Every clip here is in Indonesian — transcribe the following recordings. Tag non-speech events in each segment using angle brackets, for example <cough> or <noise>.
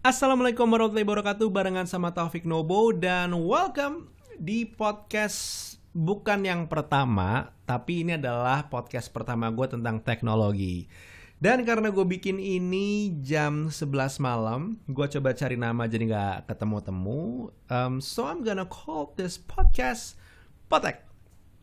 Assalamualaikum warahmatullahi wabarakatuh barengan sama Taufik Nobo dan welcome di podcast bukan yang pertama tapi ini adalah podcast pertama gue tentang teknologi. Dan karena gue bikin ini jam 11 malam, gue coba cari nama jadi nggak ketemu-temu. Um, so I'm gonna call this podcast Potek,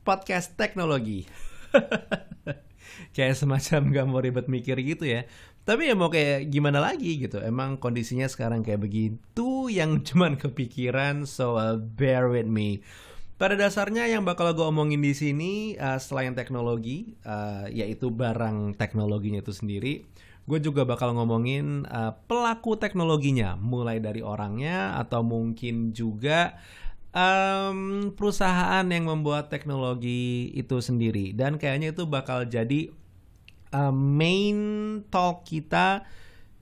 podcast teknologi. <laughs> kayak semacam gak mau ribet mikir gitu ya. Tapi ya mau kayak gimana lagi gitu. Emang kondisinya sekarang kayak begitu yang <laughs> cuman kepikiran. So uh, bear with me. Pada dasarnya yang bakal gue omongin di sini uh, selain teknologi, uh, yaitu barang teknologinya itu sendiri, gue juga bakal ngomongin uh, pelaku teknologinya, mulai dari orangnya atau mungkin juga um, perusahaan yang membuat teknologi itu sendiri. Dan kayaknya itu bakal jadi uh, main talk kita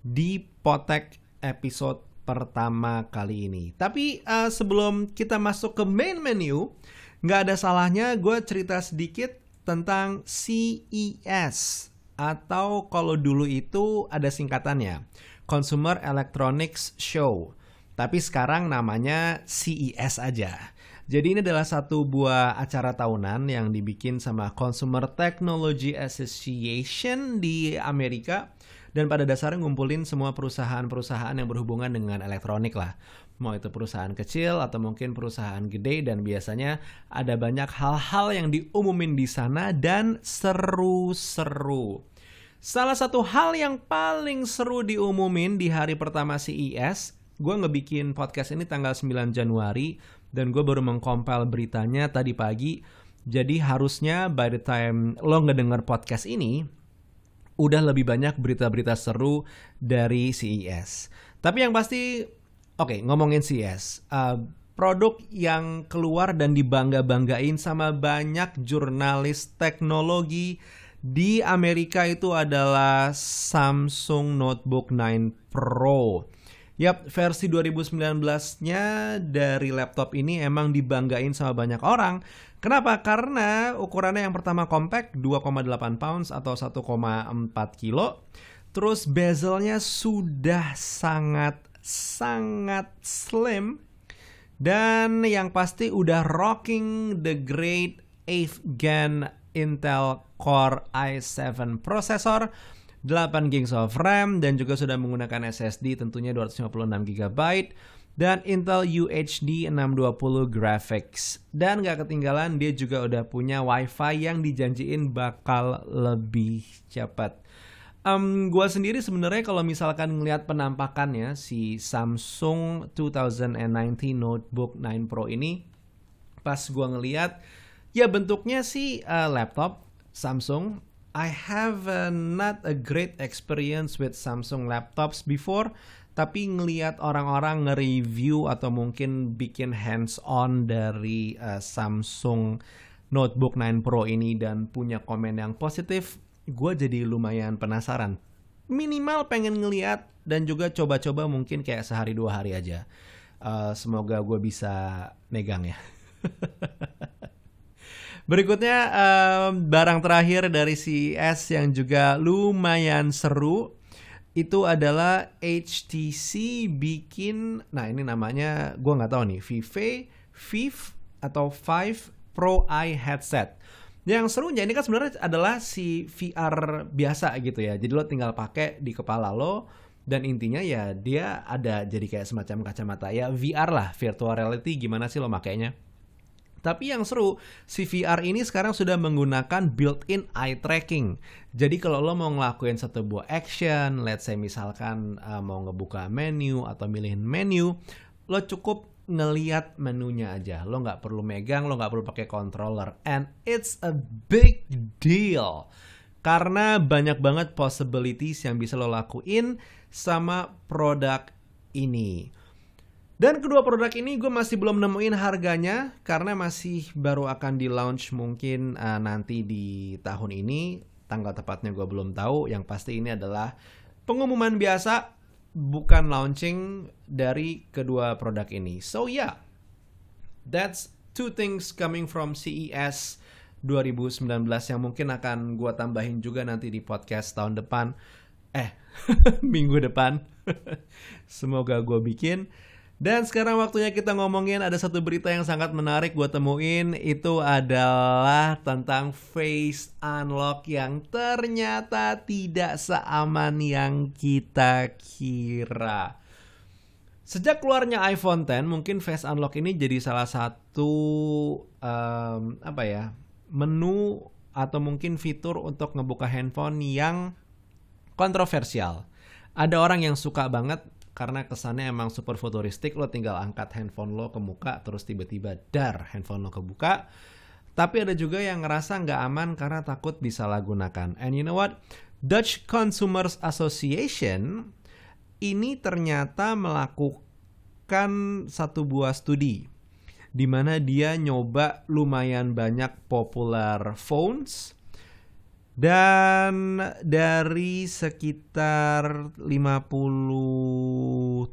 di Potek episode pertama kali ini. Tapi uh, sebelum kita masuk ke main menu, nggak ada salahnya gue cerita sedikit tentang CES atau kalau dulu itu ada singkatannya Consumer Electronics Show. Tapi sekarang namanya CES aja. Jadi ini adalah satu buah acara tahunan yang dibikin sama Consumer Technology Association di Amerika dan pada dasarnya ngumpulin semua perusahaan-perusahaan yang berhubungan dengan elektronik lah. Mau itu perusahaan kecil atau mungkin perusahaan gede dan biasanya ada banyak hal-hal yang diumumin di sana dan seru-seru. Salah satu hal yang paling seru diumumin di hari pertama CES, gue ngebikin podcast ini tanggal 9 Januari dan gue baru mengkompil beritanya tadi pagi. Jadi harusnya by the time lo ngedenger podcast ini, udah lebih banyak berita-berita seru dari CES. Tapi yang pasti, oke okay, ngomongin CES, uh, produk yang keluar dan dibangga-banggain sama banyak jurnalis teknologi di Amerika itu adalah Samsung Notebook 9 Pro. Yap, versi 2019-nya dari laptop ini emang dibanggain sama banyak orang. Kenapa? Karena ukurannya yang pertama compact 2,8 pounds atau 1,4 kilo. Terus bezelnya sudah sangat sangat slim dan yang pasti udah rocking the great 8th gen Intel Core i7 processor 8 GB of RAM dan juga sudah menggunakan SSD tentunya 256 GB dan Intel UHD 620 graphics. Dan gak ketinggalan dia juga udah punya WiFi yang dijanjiin bakal lebih cepat. Um, gua sendiri sebenarnya kalau misalkan ngelihat penampakannya si Samsung 2019 Notebook 9 Pro ini pas gua ngelihat ya bentuknya sih uh, laptop Samsung I have uh, not a great experience with Samsung laptops before, tapi ngelihat orang-orang nge-review atau mungkin bikin hands-on dari uh, Samsung Notebook 9 Pro ini dan punya komen yang positif, gue jadi lumayan penasaran. Minimal pengen ngeliat dan juga coba-coba mungkin kayak sehari dua hari aja. Uh, semoga gue bisa megang ya. <laughs> Berikutnya um, barang terakhir dari CES yang juga lumayan seru itu adalah HTC bikin, nah ini namanya gue nggak tahu nih, Vive, Vive atau Five Pro Eye headset. Yang serunya ini kan sebenarnya adalah si VR biasa gitu ya. Jadi lo tinggal pakai di kepala lo dan intinya ya dia ada jadi kayak semacam kacamata ya VR lah, virtual reality gimana sih lo makainya. Tapi yang seru, si VR ini sekarang sudah menggunakan built-in eye tracking. Jadi kalau lo mau ngelakuin satu buah action, let's say misalkan uh, mau ngebuka menu atau milihin menu, lo cukup ngeliat menunya aja. Lo nggak perlu megang, lo nggak perlu pakai controller. And it's a big deal. Karena banyak banget possibilities yang bisa lo lakuin sama produk ini. Dan kedua produk ini gue masih belum nemuin harganya karena masih baru akan di launch mungkin uh, nanti di tahun ini. Tanggal tepatnya gue belum tahu. Yang pasti ini adalah pengumuman biasa bukan launching dari kedua produk ini. So yeah, that's two things coming from CES 2019 yang mungkin akan gue tambahin juga nanti di podcast tahun depan. Eh, <laughs> minggu depan. <laughs> Semoga gue bikin. Dan sekarang waktunya kita ngomongin ada satu berita yang sangat menarik gue temuin itu adalah tentang face unlock yang ternyata tidak seaman yang kita kira. Sejak keluarnya iPhone 10 mungkin face unlock ini jadi salah satu um, apa ya menu atau mungkin fitur untuk ngebuka handphone yang kontroversial. Ada orang yang suka banget karena kesannya emang super futuristik lo tinggal angkat handphone lo ke muka terus tiba-tiba dar handphone lo kebuka. Tapi ada juga yang ngerasa nggak aman karena takut disalahgunakan. And you know what? Dutch Consumers Association ini ternyata melakukan satu buah studi di mana dia nyoba lumayan banyak popular phones dan dari sekitar 57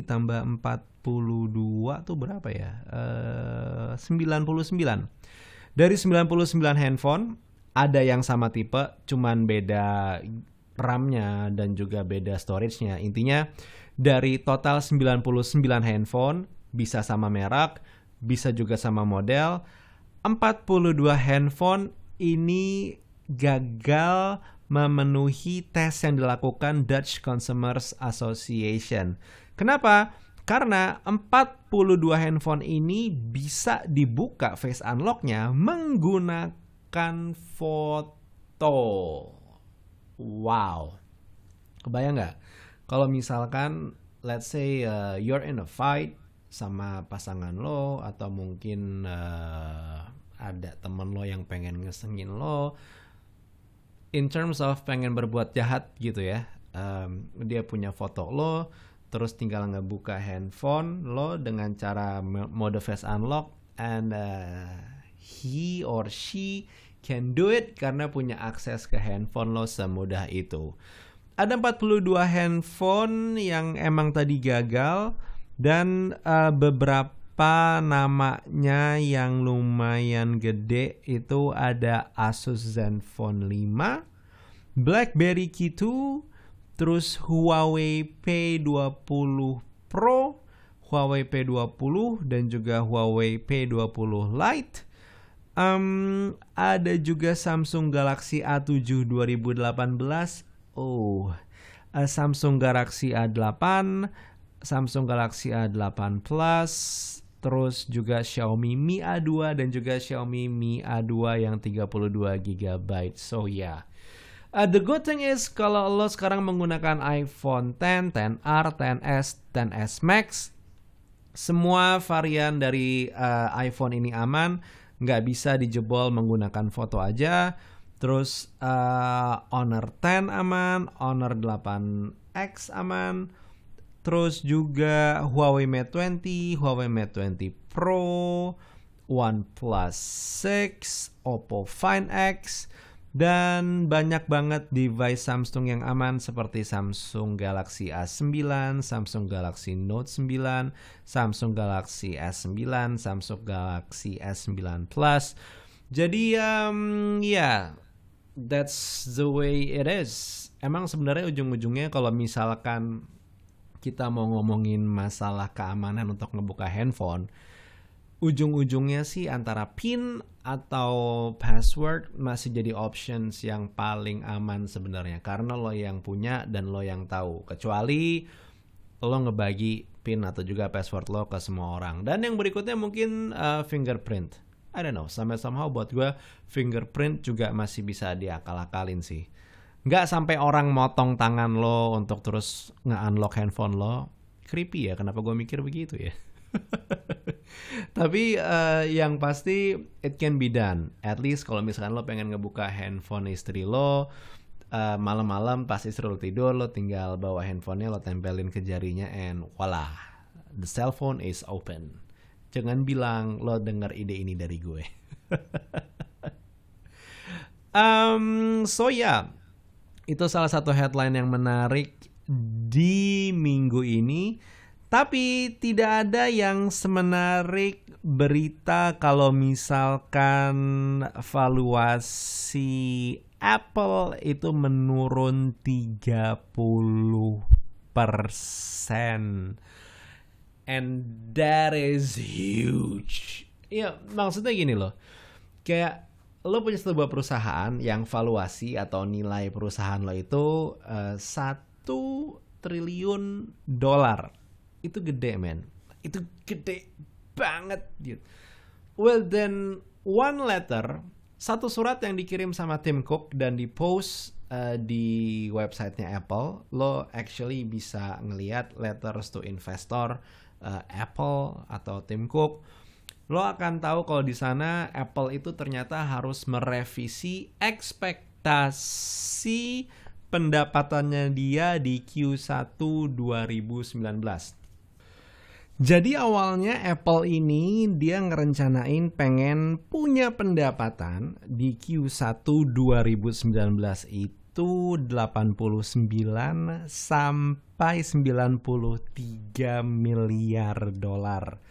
ditambah 42 tuh berapa ya? Uh, 99. Dari 99 handphone ada yang sama tipe, cuman beda RAM-nya dan juga beda storage-nya. Intinya dari total 99 handphone bisa sama merek, bisa juga sama model. 42 handphone ini gagal memenuhi tes yang dilakukan Dutch Consumers Association. Kenapa? Karena 42 handphone ini bisa dibuka face unlocknya menggunakan foto. Wow. Kebayang nggak? Kalau misalkan, let's say uh, you're in a fight sama pasangan lo atau mungkin uh, ada temen lo yang pengen ngesengin lo, in terms of pengen berbuat jahat gitu ya um, dia punya foto lo terus tinggal ngebuka handphone lo dengan cara mode face unlock and uh, he or she can do it karena punya akses ke handphone lo semudah itu. Ada 42 handphone yang emang tadi gagal dan uh, beberapa apa namanya yang lumayan gede itu ada Asus Zenfone 5, BlackBerry Q2, terus Huawei P20 Pro, Huawei P20 dan juga Huawei P20 Lite. Um, ada juga Samsung Galaxy A7 2018. Oh, uh, Samsung Galaxy A8, Samsung Galaxy A8 Plus, terus juga Xiaomi Mi A2 dan juga Xiaomi Mi A2 yang 32 GB. So ya. Yeah. Uh, the good thing is kalau lo sekarang menggunakan iPhone 10, 10R, 10s, 10s Max, semua varian dari uh, iPhone ini aman, nggak bisa dijebol menggunakan foto aja. Terus uh, Honor 10 aman, Honor 8X aman, Terus juga Huawei Mate 20, Huawei Mate 20 Pro, OnePlus 6, Oppo Find X, dan banyak banget device Samsung yang aman seperti Samsung Galaxy A9, Samsung Galaxy Note 9, Samsung Galaxy S9, Samsung Galaxy S9 Plus. Jadi um, ya yeah, that's the way it is. Emang sebenarnya ujung-ujungnya kalau misalkan kita mau ngomongin masalah keamanan untuk ngebuka handphone, ujung-ujungnya sih antara PIN atau password masih jadi options yang paling aman sebenarnya karena lo yang punya dan lo yang tahu. Kecuali lo ngebagi PIN atau juga password lo ke semua orang. Dan yang berikutnya mungkin uh, fingerprint. I don't know, sampai somehow buat gue fingerprint juga masih bisa diakal-akalin sih nggak sampai orang motong tangan lo untuk terus nge-unlock handphone lo. Creepy ya kenapa gue mikir begitu ya? <laughs> Tapi uh, yang pasti it can be done. At least kalau misalkan lo pengen ngebuka handphone istri lo uh, malam-malam pas istri lo tidur lo tinggal bawa handphonenya lo tempelin ke jarinya and voila the cell phone is open. Jangan bilang lo denger ide ini dari gue. <laughs> Um, so ya yeah itu salah satu headline yang menarik di minggu ini. Tapi tidak ada yang semenarik berita kalau misalkan valuasi Apple itu menurun 30 And that is huge. Ya, maksudnya gini loh. Kayak lo punya sebuah perusahaan yang valuasi atau nilai perusahaan lo itu eh, satu triliun dolar. Itu gede, men. Itu gede banget, dude. Well, then one letter, satu surat yang dikirim sama Tim Cook dan dipost uh, di websitenya Apple, lo actually bisa ngelihat letters to investor uh, Apple atau Tim Cook. Lo akan tahu kalau di sana Apple itu ternyata harus merevisi ekspektasi pendapatannya dia di Q1 2019. Jadi awalnya Apple ini dia ngerencanain pengen punya pendapatan di Q1 2019 itu 89 sampai 93 miliar dolar.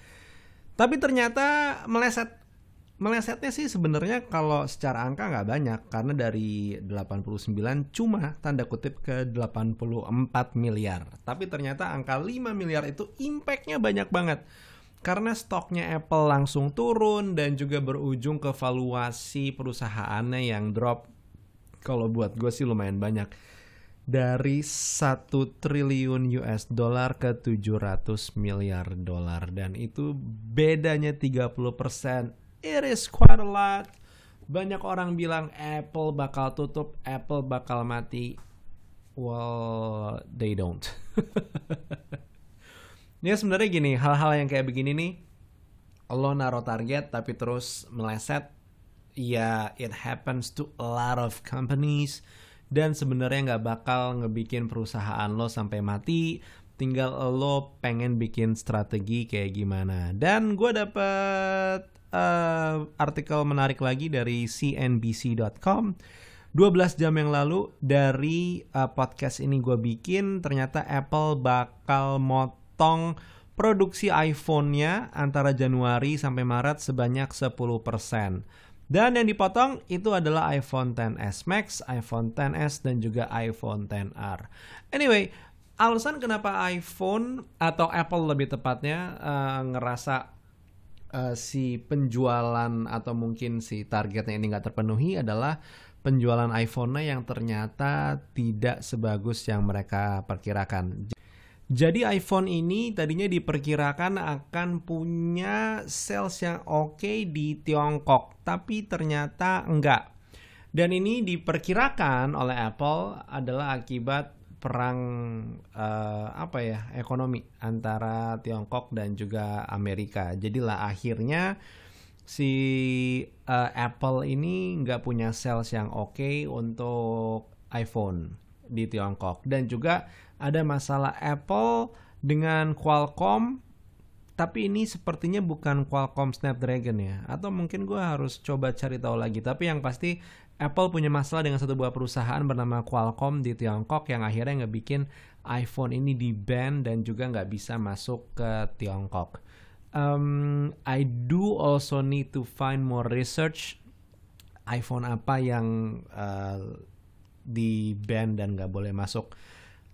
Tapi ternyata meleset melesetnya sih sebenarnya kalau secara angka nggak banyak karena dari 89 cuma tanda kutip ke 84 miliar. Tapi ternyata angka 5 miliar itu impactnya banyak banget. Karena stoknya Apple langsung turun dan juga berujung ke valuasi perusahaannya yang drop. Kalau buat gue sih lumayan banyak. Dari 1 triliun US dollar ke 700 miliar dolar. Dan itu bedanya 30 persen It is quite a lot. Banyak orang bilang Apple bakal tutup, Apple bakal mati. Well, they don't. <laughs> ya sebenarnya gini, hal-hal yang kayak begini nih, lo naruh target tapi terus meleset, ya it happens to a lot of companies dan sebenarnya nggak bakal ngebikin perusahaan lo sampai mati. Tinggal lo pengen bikin strategi kayak gimana. Dan gue dapet uh, artikel menarik lagi dari cnbc.com 12 jam yang lalu dari uh, podcast ini gue bikin ternyata Apple bakal motong produksi iPhone-nya antara Januari sampai Maret sebanyak 10%. Dan yang dipotong itu adalah iPhone XS Max, iPhone XS dan juga iPhone XR. Anyway, alasan kenapa iPhone atau Apple lebih tepatnya uh, ngerasa uh, si penjualan atau mungkin si targetnya ini nggak terpenuhi adalah penjualan iPhone-nya yang ternyata tidak sebagus yang mereka perkirakan. Jadi iPhone ini tadinya diperkirakan akan punya sales yang oke okay di Tiongkok, tapi ternyata enggak. Dan ini diperkirakan oleh Apple adalah akibat perang uh, apa ya ekonomi antara Tiongkok dan juga Amerika. Jadilah akhirnya si uh, Apple ini nggak punya sales yang oke okay untuk iPhone di Tiongkok dan juga ada masalah Apple dengan Qualcomm tapi ini sepertinya bukan Qualcomm Snapdragon ya atau mungkin gue harus coba cari tahu lagi tapi yang pasti Apple punya masalah dengan satu buah perusahaan bernama Qualcomm di Tiongkok yang akhirnya ngebikin iPhone ini di ban dan juga nggak bisa masuk ke Tiongkok. Um, I do also need to find more research iPhone apa yang uh, di ban dan nggak boleh masuk.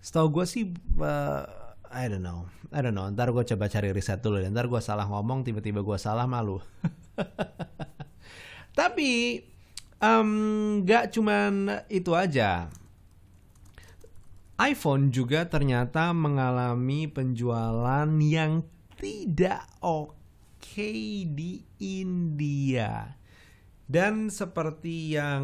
Setahu gue sih, uh, I don't know, I don't know. Ntar gue coba cari riset dulu. Dan ntar gue salah ngomong, tiba-tiba gue salah malu. <laughs> Tapi um, gak cuman itu aja. iPhone juga ternyata mengalami penjualan yang tidak oke di India. Dan seperti yang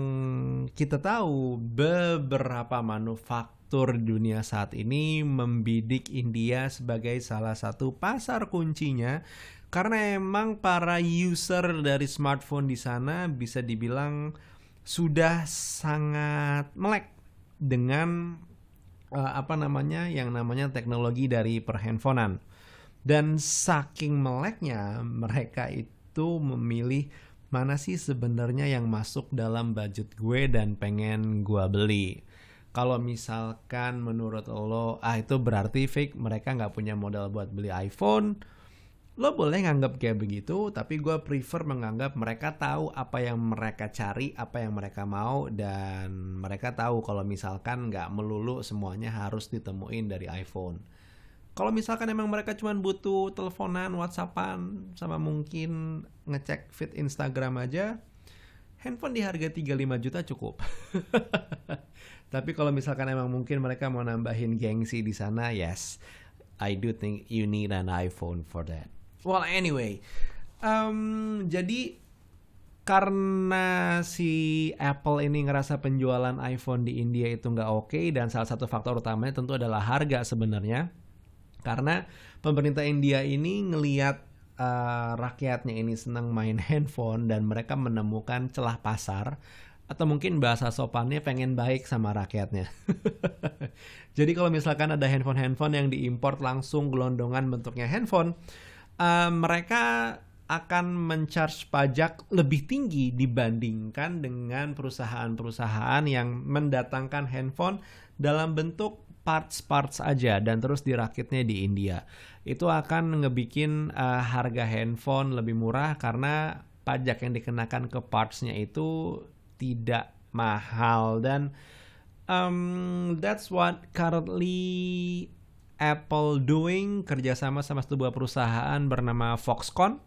kita tahu, beberapa manufaktur dunia saat ini membidik India sebagai salah satu pasar kuncinya karena emang para user dari smartphone di sana bisa dibilang sudah sangat melek dengan uh, apa namanya yang namanya teknologi dari perhandphonean. Dan saking meleknya mereka itu memilih mana sih sebenarnya yang masuk dalam budget gue dan pengen gue beli. Kalau misalkan menurut lo, ah itu berarti fake mereka nggak punya modal buat beli iPhone, Lo boleh nganggap kayak begitu, tapi gue prefer menganggap mereka tahu apa yang mereka cari, apa yang mereka mau, dan mereka tahu kalau misalkan nggak melulu semuanya harus ditemuin dari iPhone. Kalau misalkan emang mereka cuma butuh teleponan, whatsappan, sama mungkin ngecek feed Instagram aja, handphone di harga 35 juta cukup. <laughs> Tapi kalau misalkan emang mungkin mereka mau nambahin gengsi di sana, yes, I do think you need an iPhone for that. Well, anyway, um, jadi karena si Apple ini ngerasa penjualan iPhone di India itu nggak oke okay, dan salah satu faktor utamanya tentu adalah harga sebenarnya. Karena pemerintah India ini ngeliat uh, rakyatnya ini senang main <laughs> handphone dan mereka menemukan celah pasar atau mungkin bahasa sopannya pengen baik sama rakyatnya. <laughs> Jadi kalau misalkan ada handphone-handphone yang diimpor langsung gelondongan bentuknya handphone, uh, mereka akan mencharge pajak lebih tinggi dibandingkan dengan perusahaan-perusahaan yang mendatangkan handphone dalam bentuk parts-parts aja dan terus dirakitnya di India. Itu akan ngebikin uh, harga handphone lebih murah karena pajak yang dikenakan ke partsnya itu tidak mahal dan um, that's what currently Apple doing kerjasama sama sebuah perusahaan bernama Foxconn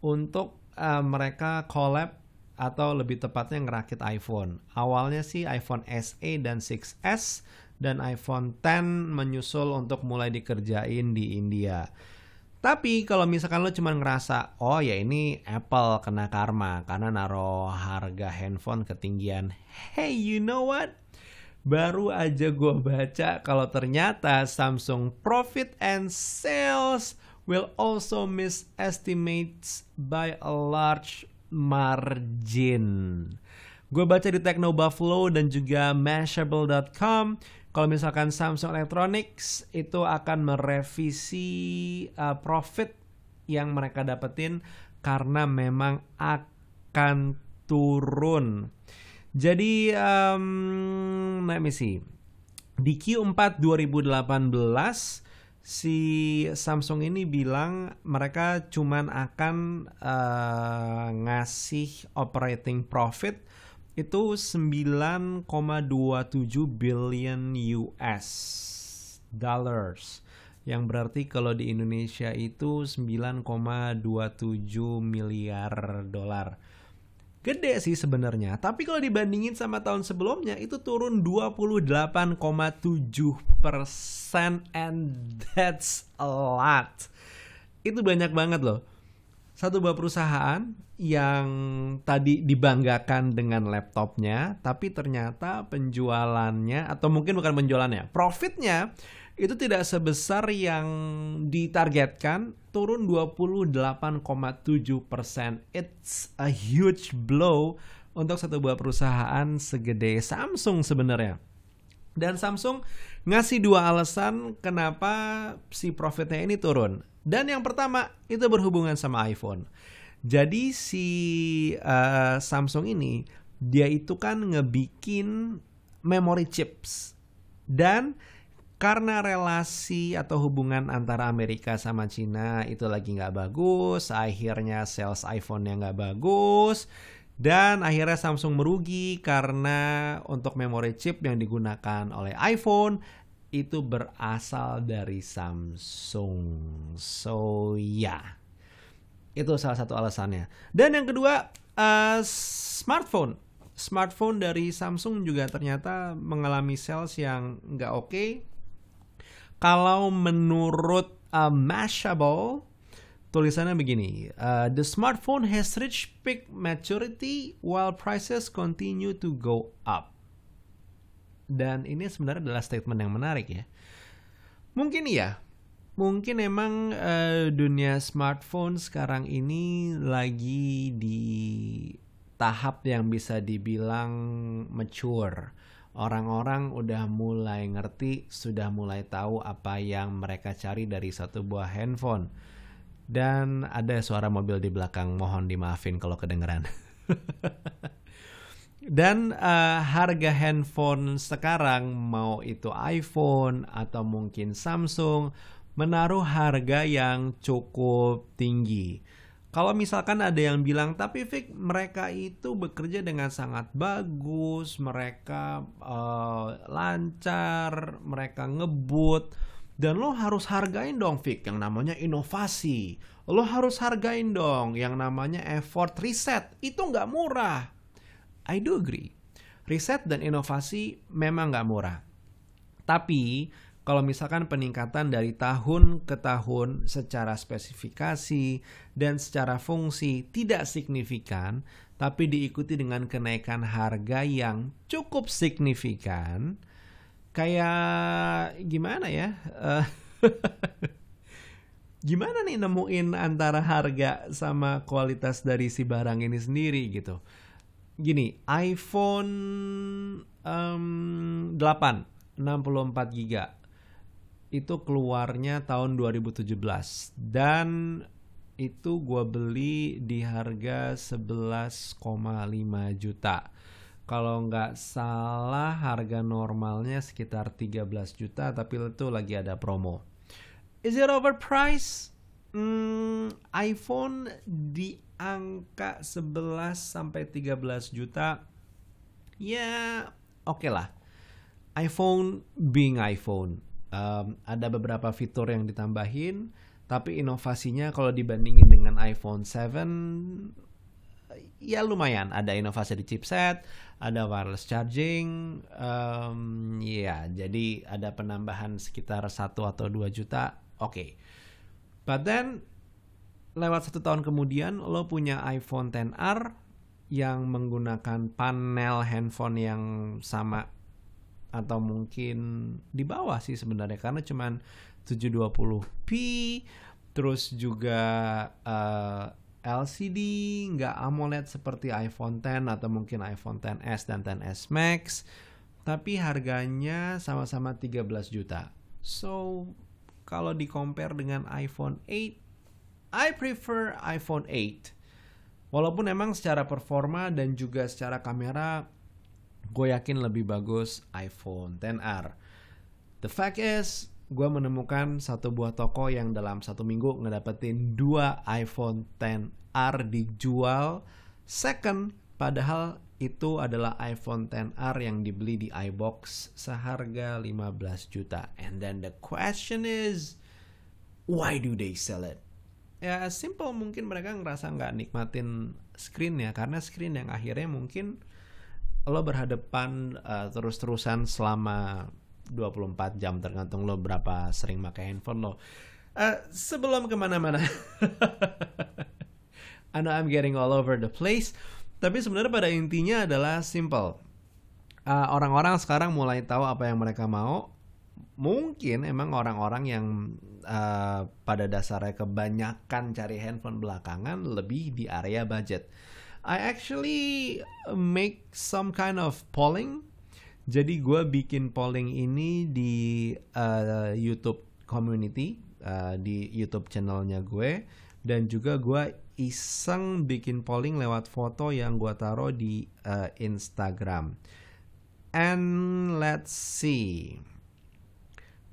untuk uh, mereka collab atau lebih tepatnya ngerakit iPhone. Awalnya sih iPhone SE dan 6s dan iPhone 10 menyusul untuk mulai dikerjain di India. Tapi kalau misalkan lo cuma ngerasa, oh ya ini Apple kena karma karena naruh harga handphone ketinggian. Hey, you know what? baru aja gue baca kalau ternyata Samsung profit and sales will also miss estimates by a large margin. Gue baca di Techno Buffalo dan juga Mashable.com kalau misalkan Samsung Electronics itu akan merevisi uh, profit yang mereka dapetin karena memang akan turun. Jadi um, let me see. Di Q4 2018 si Samsung ini bilang mereka cuman akan uh, ngasih operating profit itu 9,27 billion US dollars yang berarti kalau di Indonesia itu 9,27 miliar dolar gede sih sebenarnya. Tapi kalau dibandingin sama tahun sebelumnya itu turun 28,7 persen and that's a lot. Itu banyak banget loh. Satu buah perusahaan yang tadi dibanggakan dengan laptopnya, tapi ternyata penjualannya atau mungkin bukan penjualannya, profitnya itu tidak sebesar yang ditargetkan turun 28,7 persen. It's a huge blow untuk satu buah perusahaan segede Samsung sebenarnya. Dan Samsung ngasih dua alasan kenapa si profitnya ini turun. Dan yang pertama itu berhubungan sama iPhone. Jadi si uh, Samsung ini dia itu kan ngebikin memory chips dan karena relasi atau hubungan antara Amerika sama Cina itu lagi nggak bagus, akhirnya sales iPhone yang nggak bagus, dan akhirnya Samsung merugi karena untuk memory chip yang digunakan oleh iPhone itu berasal dari Samsung. So ya, yeah. itu salah satu alasannya. Dan yang kedua, uh, smartphone. Smartphone dari Samsung juga ternyata mengalami sales yang nggak oke. Okay kalau menurut uh, Mashable, tulisannya begini, uh, the smartphone has reached peak maturity while prices continue to go up. Dan ini sebenarnya adalah statement yang menarik ya. Mungkin iya, mungkin emang uh, dunia smartphone sekarang ini lagi di tahap yang bisa dibilang mature orang-orang udah mulai ngerti, sudah mulai tahu apa yang mereka cari dari satu buah handphone. Dan ada suara mobil di belakang, mohon dimaafin kalau kedengeran. <laughs> Dan uh, harga handphone sekarang mau itu iPhone atau mungkin Samsung menaruh harga yang cukup tinggi. Kalau misalkan ada yang bilang, tapi Vic, mereka itu bekerja dengan sangat bagus, mereka uh, lancar, mereka ngebut, dan lo harus hargain dong Vic yang namanya inovasi. Lo harus hargain dong yang namanya effort riset. Itu nggak murah. I do agree. Riset dan inovasi memang nggak murah. Tapi kalau misalkan peningkatan dari tahun ke tahun secara spesifikasi dan secara fungsi tidak signifikan, tapi diikuti dengan kenaikan harga yang cukup signifikan, kayak gimana ya? Uh, <laughs> gimana nih nemuin antara harga sama kualitas dari si barang ini sendiri gitu? Gini, iPhone um, 8 64 GB itu keluarnya tahun 2017 dan itu gue beli di harga 11,5 juta. Kalau nggak salah harga normalnya sekitar 13 juta tapi itu lagi ada promo. Is it overpriced? Hmm, iPhone di angka 11 sampai 13 juta ya oke okay lah. iPhone being iPhone um, ada beberapa fitur yang ditambahin tapi inovasinya kalau dibandingin dengan iPhone 7 ya lumayan ada inovasi di chipset ada wireless charging um, ya jadi ada penambahan sekitar satu atau 2 juta oke okay. But then lewat satu tahun kemudian lo punya iPhone 10R yang menggunakan panel handphone yang sama atau mungkin di bawah sih sebenarnya. Karena cuman 720p terus juga uh, eh, LCD nggak AMOLED seperti iPhone 10 atau mungkin iPhone 10s dan 10s Max tapi harganya sama-sama 13 juta. So kalau di compare dengan iPhone 8 I prefer iPhone 8 walaupun emang secara performa dan juga secara kamera gue yakin lebih bagus iPhone 10R. The fact is, gue menemukan satu buah toko yang dalam satu minggu ngedapetin dua iPhone 10R dijual second, padahal itu adalah iPhone 10R yang dibeli di iBox seharga 15 juta. And then the question is, why do they sell it? Ya simple mungkin mereka ngerasa nggak nikmatin screen ya karena screen yang akhirnya mungkin lo berhadapan uh, terus-terusan selama 24 jam tergantung lo berapa sering pakai handphone lo. Uh, sebelum ke mana-mana, <laughs> I know I'm getting all over the place, tapi sebenarnya pada intinya adalah simple. uh, orang-orang sekarang mulai tahu apa yang mereka mau. Mungkin emang orang-orang yang uh, pada dasarnya kebanyakan cari handphone belakangan lebih di area budget I actually make some kind of polling. Jadi gue bikin polling ini di uh, YouTube community, uh, di YouTube channelnya gue, dan juga gue iseng bikin polling lewat foto yang gue taruh di uh, Instagram. And let's see.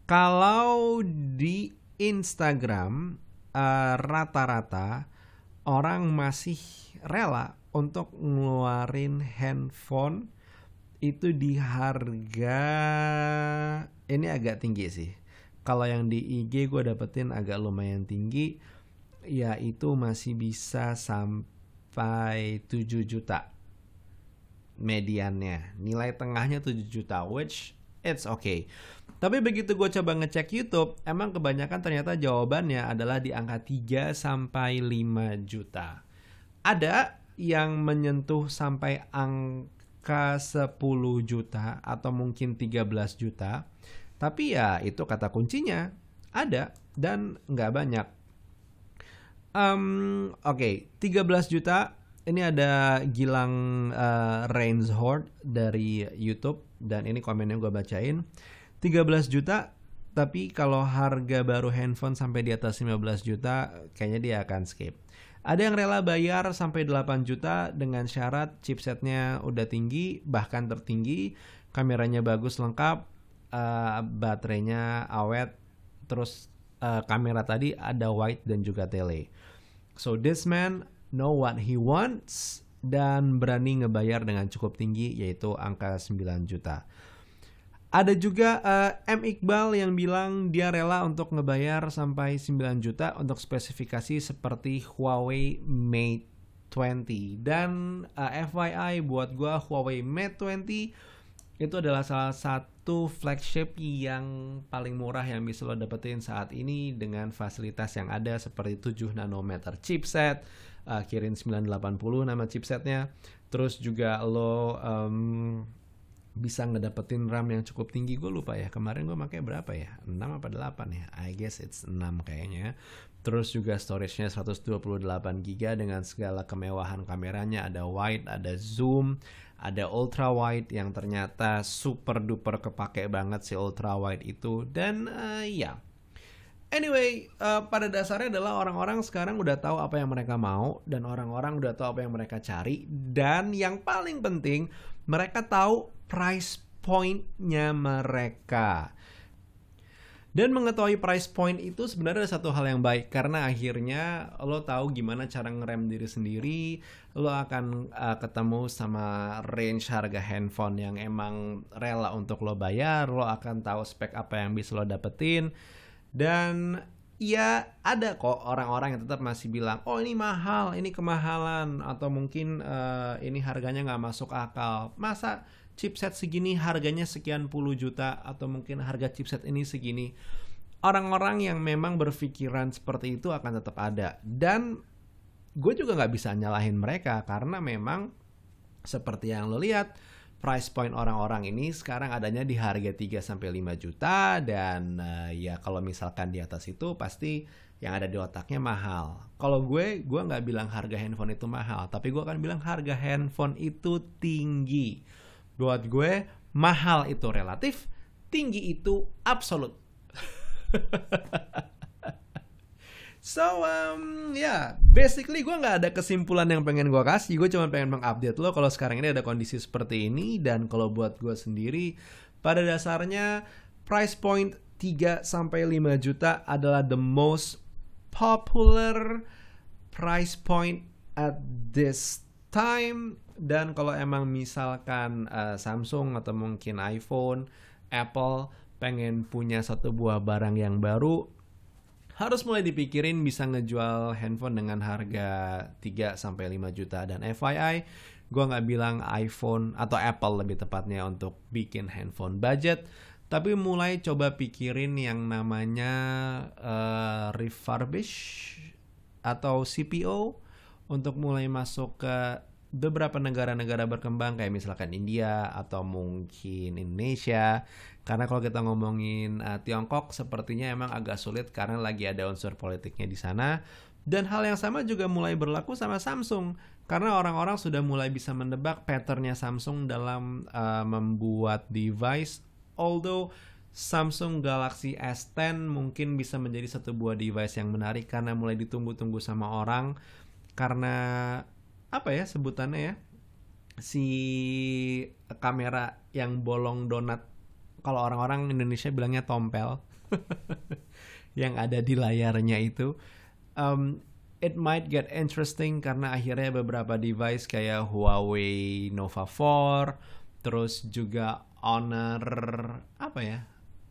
Kalau di Instagram rata-rata uh, orang masih rela untuk ngeluarin handphone itu di harga ini agak tinggi sih. Kalau yang di IG gue dapetin agak lumayan tinggi, yaitu masih bisa sampai 7 juta mediannya. Nilai tengahnya 7 juta, which it's okay. Tapi begitu gue coba ngecek YouTube, emang kebanyakan ternyata jawabannya adalah di angka 3 sampai 5 juta. Ada yang menyentuh sampai angka 10 juta atau mungkin 13 juta. Tapi ya itu kata kuncinya ada dan nggak banyak. Um, Oke, okay, 13 juta. Ini ada Gilang uh, Rainsford dari YouTube dan ini komennya gue bacain. 13 juta tapi kalau harga baru handphone sampai di atas 15 juta kayaknya dia akan skip. Ada yang rela bayar sampai 8 juta dengan syarat chipsetnya udah tinggi, bahkan tertinggi, kameranya bagus lengkap, uh, baterainya awet, terus uh, kamera tadi ada wide dan juga tele. So this man know what he wants dan berani ngebayar dengan cukup tinggi yaitu angka 9 juta. Ada juga uh, M Iqbal yang bilang dia rela untuk ngebayar sampai 9 juta untuk spesifikasi seperti Huawei Mate 20 dan uh, eh, FYI buat gua Huawei Mate 20 itu adalah salah satu flagship yang paling murah yang bisa lo dapetin saat ini dengan fasilitas yang ada seperti 7 nanometer chipset, uh, Kirin 980 nama chipsetnya, terus juga lo um, bisa ngedapetin RAM yang cukup tinggi. Gue lupa ya kemarin gue pakai berapa ya? 6 apa 8 ya? I guess it's 6 kayaknya terus juga storage-nya 128 GB dengan segala kemewahan kameranya. Ada wide ada zoom ada ultra wide yang ternyata super duper kepake banget si ultra wide itu. Dan uh, ya. Anyway, uh, pada dasarnya adalah orang-orang sekarang udah tahu apa yang mereka mau dan orang-orang udah tahu apa yang mereka cari. Dan yang paling penting mereka tahu price point-nya mereka. Dan mengetahui price point itu sebenarnya satu hal yang baik. Karena akhirnya lo tahu gimana cara ngerem diri sendiri, lo akan uh, ketemu sama range harga handphone yang emang rela untuk lo bayar, lo akan tahu spek apa yang bisa lo dapetin. Dan ya ada kok orang-orang yang tetap masih bilang oh ini mahal, ini kemahalan. Atau mungkin uh, ini harganya nggak masuk akal. Masa chipset segini harganya sekian puluh juta atau mungkin harga chipset ini segini. Orang-orang yang memang berpikiran seperti itu akan tetap ada dan gue juga nggak bisa nyalahin mereka karena memang seperti yang lo lihat price point orang-orang ini sekarang adanya di harga 3 sampai 5 juta dan uh, ya kalau misalkan di atas itu pasti yang ada di otaknya mahal. Kalau gue, gue nggak bilang harga handphone itu mahal, tapi gue akan bilang harga handphone itu tinggi buat gue mahal itu relatif, tinggi itu absolut. <laughs> so um, ya yeah, basically gue nggak ada kesimpulan yang pengen gue kasih, gue cuma pengen mengupdate lo kalau sekarang ini ada kondisi seperti ini. Dan kalau buat gue sendiri pada dasarnya price point 3 sampai 5 juta adalah the most popular price point at this time dan kalau emang misalkan uh, Samsung atau mungkin iPhone, Apple pengen punya satu buah barang yang baru, harus mulai dipikirin bisa ngejual handphone dengan harga 3 sampai 5 juta. Dan FYI, gue nggak bilang iPhone atau Apple lebih tepatnya untuk bikin handphone budget, tapi mulai coba pikirin yang namanya uh, refurbish atau CPO untuk mulai masuk ke beberapa negara-negara berkembang kayak misalkan India atau mungkin Indonesia. Karena kalau kita ngomongin uh, Tiongkok sepertinya emang agak sulit karena lagi ada unsur politiknya di sana. Dan hal yang sama juga mulai berlaku sama Samsung. Karena orang-orang sudah mulai bisa mendebak patternnya Samsung dalam uh, membuat device. Although Samsung Galaxy S10 mungkin bisa menjadi satu buah device yang menarik karena mulai ditunggu-tunggu sama orang. Karena apa ya sebutannya ya? Si kamera yang bolong donat. Kalau orang-orang Indonesia bilangnya tompel. <laughs> Yang ada di layarnya itu. Um, it might get interesting karena akhirnya beberapa device kayak Huawei Nova 4 terus juga Honor apa ya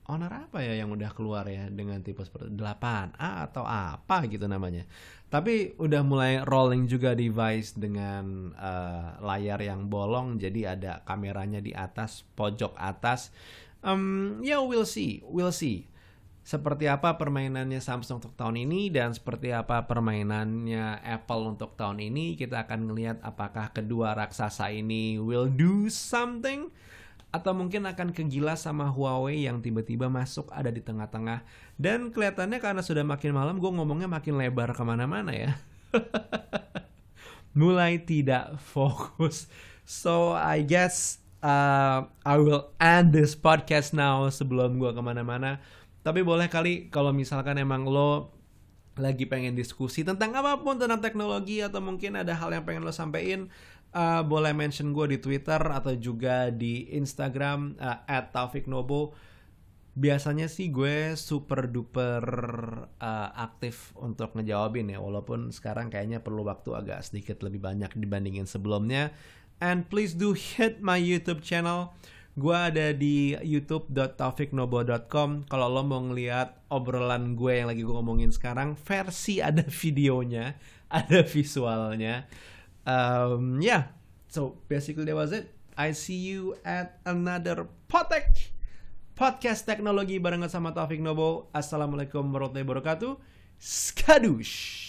Honor apa ya yang udah keluar ya dengan tipe seperti 8A atau apa gitu namanya. Tapi udah mulai rolling juga device dengan uh, layar yang bolong jadi ada kameranya di atas pojok atas. Um, ya yeah, we'll see, we'll see. Seperti apa permainannya Samsung untuk tahun ini dan seperti apa permainannya Apple untuk tahun ini kita akan melihat apakah kedua raksasa ini will do something atau mungkin akan kegilas sama Huawei yang tiba-tiba masuk ada di tengah-tengah. Dan kelihatannya karena sudah makin malam gue ngomongnya makin lebar ke mana-mana ya. <laughs> Mulai tidak fokus. So I guess uh, I will end this podcast now sebelum gue ke mana-mana. Tapi boleh kali kalau misalkan emang lo lagi pengen diskusi tentang apa pun tentang teknologi atau mungkin ada hal yang pengen lo sampein uh, boleh mention gue di Twitter atau juga di Instagram uh, @taufiknobo biasanya sih gue super duper uh, aktif untuk ngejawabin ya walaupun sekarang kayaknya perlu waktu agak sedikit lebih banyak dibandingin sebelumnya. And please do hit my YouTube channel. Gue ada di youtube.taufiknobo.com kalau lo mau ngeliat obrolan gue yang lagi gue ngomongin sekarang versi ada <laughs> videonya ada visualnya um, yeah so basically that was it I see you at another potek podcast teknologi barengan sama Taufik Nobo. Assalamualaikum warahmatullahi wabarakatuh. Skadush.